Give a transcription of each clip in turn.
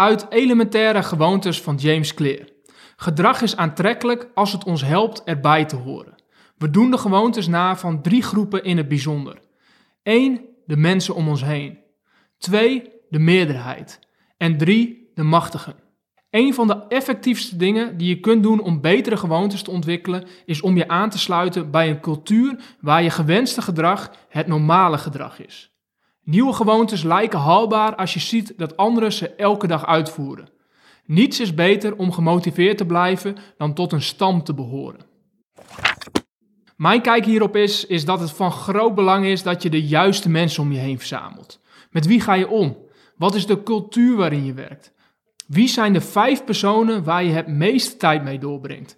Uit elementaire gewoontes van James Clear. Gedrag is aantrekkelijk als het ons helpt erbij te horen. We doen de gewoontes na van drie groepen in het bijzonder. 1. De mensen om ons heen. 2. De meerderheid. En 3. De machtigen. Een van de effectiefste dingen die je kunt doen om betere gewoontes te ontwikkelen, is om je aan te sluiten bij een cultuur waar je gewenste gedrag het normale gedrag is. Nieuwe gewoontes lijken haalbaar als je ziet dat anderen ze elke dag uitvoeren. Niets is beter om gemotiveerd te blijven dan tot een stam te behoren. Mijn kijk hierop is, is dat het van groot belang is dat je de juiste mensen om je heen verzamelt. Met wie ga je om? Wat is de cultuur waarin je werkt? Wie zijn de vijf personen waar je het meeste tijd mee doorbrengt?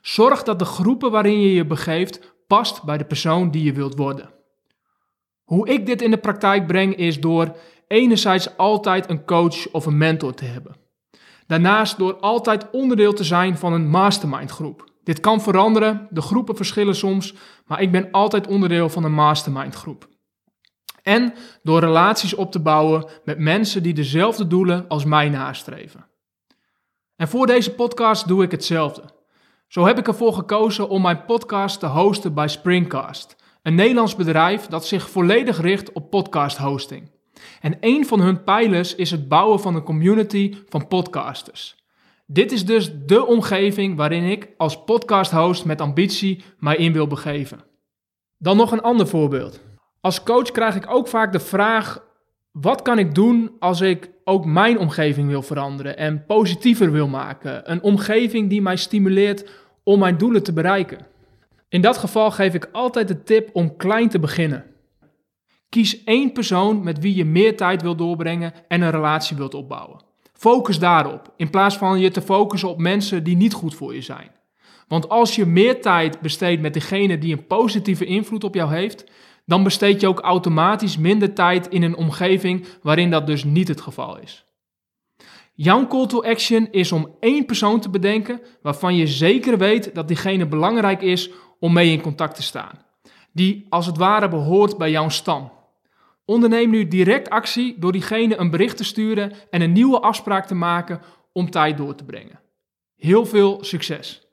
Zorg dat de groepen waarin je je begeeft past bij de persoon die je wilt worden. Hoe ik dit in de praktijk breng is door enerzijds altijd een coach of een mentor te hebben. Daarnaast door altijd onderdeel te zijn van een mastermind groep. Dit kan veranderen, de groepen verschillen soms, maar ik ben altijd onderdeel van een mastermind groep. En door relaties op te bouwen met mensen die dezelfde doelen als mij nastreven. En voor deze podcast doe ik hetzelfde. Zo heb ik ervoor gekozen om mijn podcast te hosten bij Springcast, een Nederlands bedrijf dat zich volledig richt op podcast hosting. En een van hun pijlers is het bouwen van een community van podcasters. Dit is dus de omgeving waarin ik als podcast-host met ambitie mij in wil begeven. Dan nog een ander voorbeeld. Als coach krijg ik ook vaak de vraag: wat kan ik doen als ik ook mijn omgeving wil veranderen en positiever wil maken? Een omgeving die mij stimuleert om mijn doelen te bereiken. In dat geval geef ik altijd de tip om klein te beginnen. Kies één persoon met wie je meer tijd wilt doorbrengen en een relatie wilt opbouwen. Focus daarop, in plaats van je te focussen op mensen die niet goed voor je zijn. Want als je meer tijd besteedt met degene die een positieve invloed op jou heeft, dan besteed je ook automatisch minder tijd in een omgeving waarin dat dus niet het geval is. Jouw call to action is om één persoon te bedenken waarvan je zeker weet dat diegene belangrijk is om mee in contact te staan. Die als het ware behoort bij jouw stam. Onderneem nu direct actie door diegene een bericht te sturen en een nieuwe afspraak te maken om tijd door te brengen. Heel veel succes.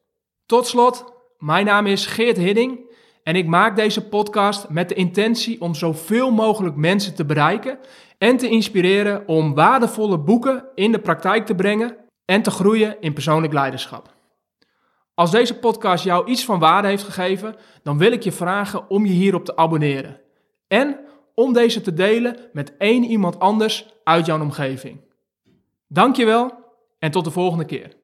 Tot slot, mijn naam is Geert Hidding en ik maak deze podcast met de intentie om zoveel mogelijk mensen te bereiken en te inspireren om waardevolle boeken in de praktijk te brengen en te groeien in persoonlijk leiderschap. Als deze podcast jou iets van waarde heeft gegeven, dan wil ik je vragen om je hierop te abonneren. En om deze te delen met één iemand anders uit jouw omgeving. Dankjewel en tot de volgende keer.